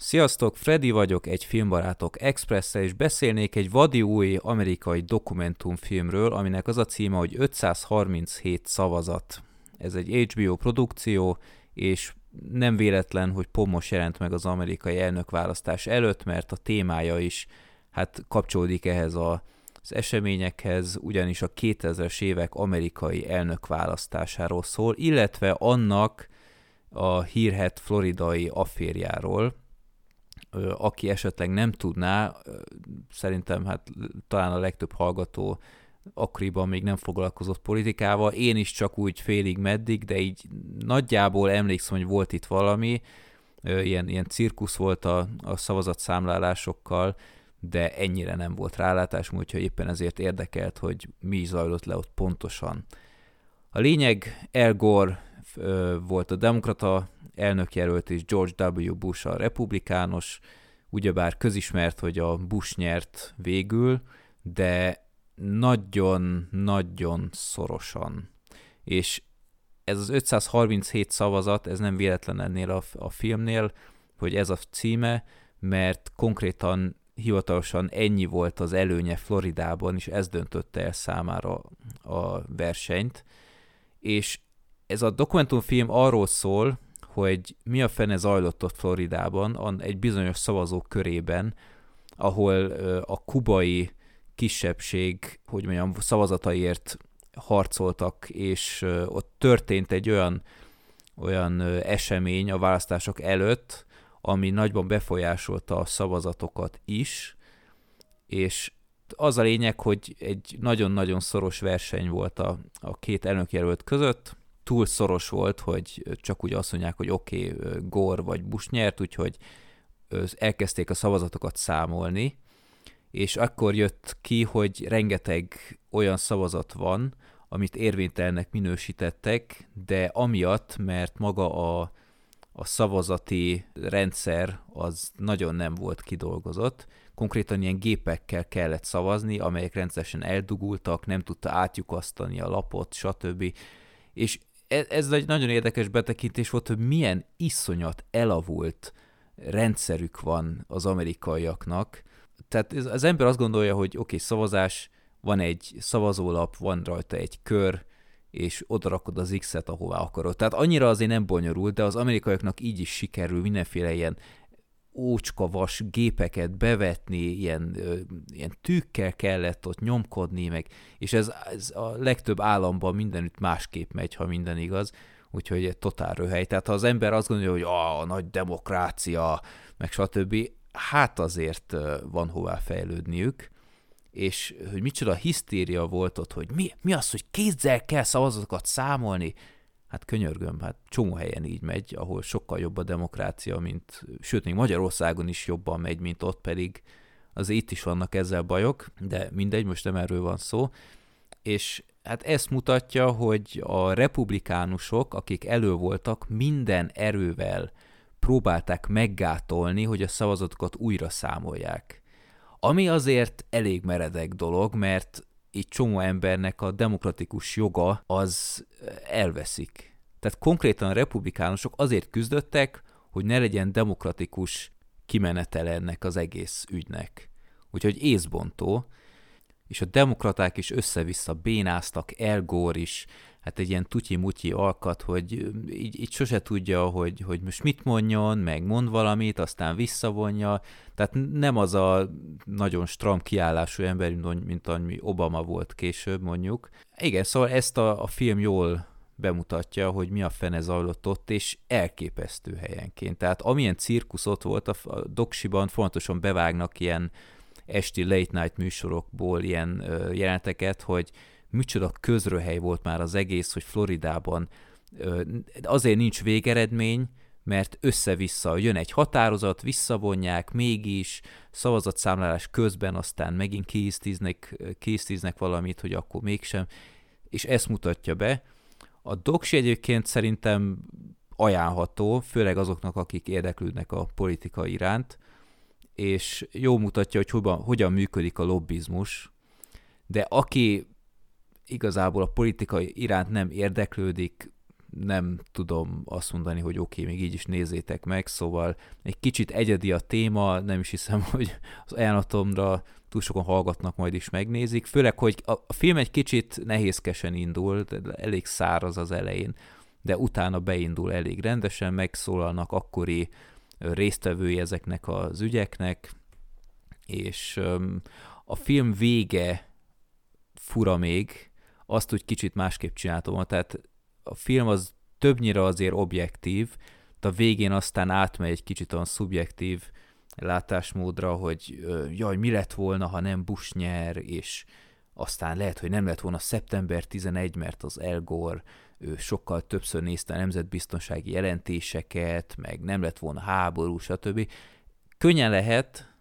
Sziasztok, Freddy vagyok, egy filmbarátok express és beszélnék egy vadi új amerikai dokumentumfilmről, aminek az a címe, hogy 537 szavazat. Ez egy HBO produkció, és nem véletlen, hogy pomos jelent meg az amerikai elnökválasztás előtt, mert a témája is hát kapcsolódik ehhez a, az eseményekhez, ugyanis a 2000-es évek amerikai elnökválasztásáról szól, illetve annak a hírhet floridai afférjáról, aki esetleg nem tudná, szerintem hát talán a legtöbb hallgató akkoriban még nem foglalkozott politikával, én is csak úgy félig meddig, de így nagyjából emlékszem, hogy volt itt valami, ilyen, ilyen cirkusz volt a, a szavazatszámlálásokkal, de ennyire nem volt rálátás, úgyhogy éppen ezért érdekelt, hogy mi zajlott le ott pontosan. A lényeg, El Gore volt a demokrata elnökjelölt, és George W. Bush a republikánus, ugyebár közismert, hogy a Bush nyert végül, de nagyon-nagyon szorosan. És ez az 537 szavazat, ez nem véletlen ennél a, a filmnél, hogy ez a címe, mert konkrétan hivatalosan ennyi volt az előnye Floridában, és ez döntötte el számára a versenyt. És ez a dokumentumfilm arról szól, hogy mi a fene zajlott ott Floridában, egy bizonyos szavazók körében, ahol a kubai kisebbség, hogy mondjam, szavazataiért harcoltak, és ott történt egy olyan, olyan esemény a választások előtt, ami nagyban befolyásolta a szavazatokat is, és az a lényeg, hogy egy nagyon-nagyon szoros verseny volt a, a két elnökjelölt között, túl szoros volt, hogy csak úgy azt mondják, hogy oké, okay, Gore vagy Bush nyert, úgyhogy elkezdték a szavazatokat számolni, és akkor jött ki, hogy rengeteg olyan szavazat van, amit érvénytelnek minősítettek, de amiatt, mert maga a, a szavazati rendszer az nagyon nem volt kidolgozott, konkrétan ilyen gépekkel kellett szavazni, amelyek rendszeresen eldugultak, nem tudta átjukasztani a lapot, stb. És ez, ez egy nagyon érdekes betekintés volt, hogy milyen iszonyat elavult rendszerük van az amerikaiaknak. Tehát az ember azt gondolja, hogy oké, okay, szavazás, van egy szavazólap, van rajta egy kör, és oda rakod az X-et, ahová akarod. Tehát annyira azért nem bonyolult, de az amerikaiaknak így is sikerül mindenféle ilyen ócska vas gépeket bevetni, ilyen, ilyen tűkkel kellett ott nyomkodni, meg, és ez, ez a legtöbb államban mindenütt másképp megy, ha minden igaz, úgyhogy egy totál röhely. Tehát ha az ember azt gondolja, hogy a nagy demokrácia, meg stb., hát azért van hová fejlődniük, és hogy micsoda hisztéria volt ott, hogy mi, mi az, hogy kézzel kell szavazatokat számolni, Hát könyörgöm, hát csomó helyen így megy, ahol sokkal jobb a demokrácia, mint, sőt, még Magyarországon is jobban megy, mint ott pedig az itt is vannak ezzel bajok, de mindegy, most nem erről van szó. És hát ezt mutatja, hogy a republikánusok, akik elő voltak, minden erővel próbálták meggátolni, hogy a szavazatokat újra számolják. Ami azért elég meredek dolog, mert így csomó embernek a demokratikus joga az elveszik. Tehát konkrétan a republikánusok azért küzdöttek, hogy ne legyen demokratikus kimenetele ennek az egész ügynek. Úgyhogy észbontó, és a demokraták is össze-vissza bénáztak, Elgór is, hát egy ilyen tutyi-mutyi alkat, hogy így, így sose tudja, hogy, hogy most mit mondjon, meg mond valamit, aztán visszavonja, tehát nem az a nagyon stram kiállású ember, mint, mint ami Obama volt később mondjuk. Igen, szóval ezt a, a film jól bemutatja, hogy mi a fene zajlott ott, és elképesztő helyenként. Tehát amilyen cirkusz ott volt, a, a doksiban fontosan bevágnak ilyen esti late night műsorokból ilyen ö, jeleneteket, hogy micsoda közröhely volt már az egész, hogy Floridában azért nincs végeredmény, mert össze-vissza jön egy határozat, visszavonják, mégis szavazatszámlálás közben aztán megint késztíznek, késztíznek valamit, hogy akkor mégsem, és ezt mutatja be. A doksi egyébként szerintem ajánlható, főleg azoknak, akik érdeklődnek a politika iránt, és jó mutatja, hogy hogyan, hogyan működik a lobbizmus, de aki igazából a politikai iránt nem érdeklődik, nem tudom azt mondani, hogy oké, okay, még így is nézzétek meg, szóval egy kicsit egyedi a téma, nem is hiszem, hogy az ajánlatomra túl sokan hallgatnak, majd is megnézik, főleg, hogy a, film egy kicsit nehézkesen indul, elég száraz az elején, de utána beindul elég rendesen, megszólalnak akkori résztvevői ezeknek az ügyeknek, és a film vége fura még, azt úgy kicsit másképp csináltam, tehát a film az többnyire azért objektív, de a végén aztán átmegy egy kicsit olyan szubjektív látásmódra, hogy jaj, mi lett volna, ha nem Bush nyer, és aztán lehet, hogy nem lett volna szeptember 11, mert az El Gore ő sokkal többször nézte a nemzetbiztonsági jelentéseket, meg nem lett volna háború, stb. Könnyen lehet,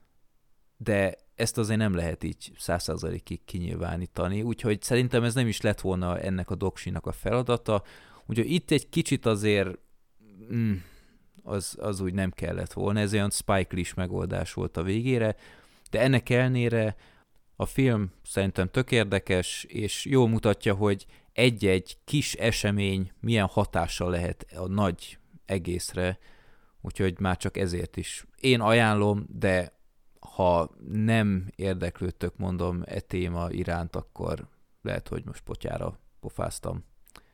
de ezt azért nem lehet így százszerzalékig kinyilvánítani, úgyhogy szerintem ez nem is lett volna ennek a doksinak a feladata, úgyhogy itt egy kicsit azért mm, az, az úgy nem kellett volna, ez olyan Spike megoldás volt a végére, de ennek elnére a film szerintem tök érdekes, és jól mutatja, hogy egy-egy kis esemény milyen hatással lehet a nagy egészre, úgyhogy már csak ezért is. Én ajánlom, de ha nem érdeklődtök, mondom, e téma iránt, akkor lehet, hogy most potyára pofáztam.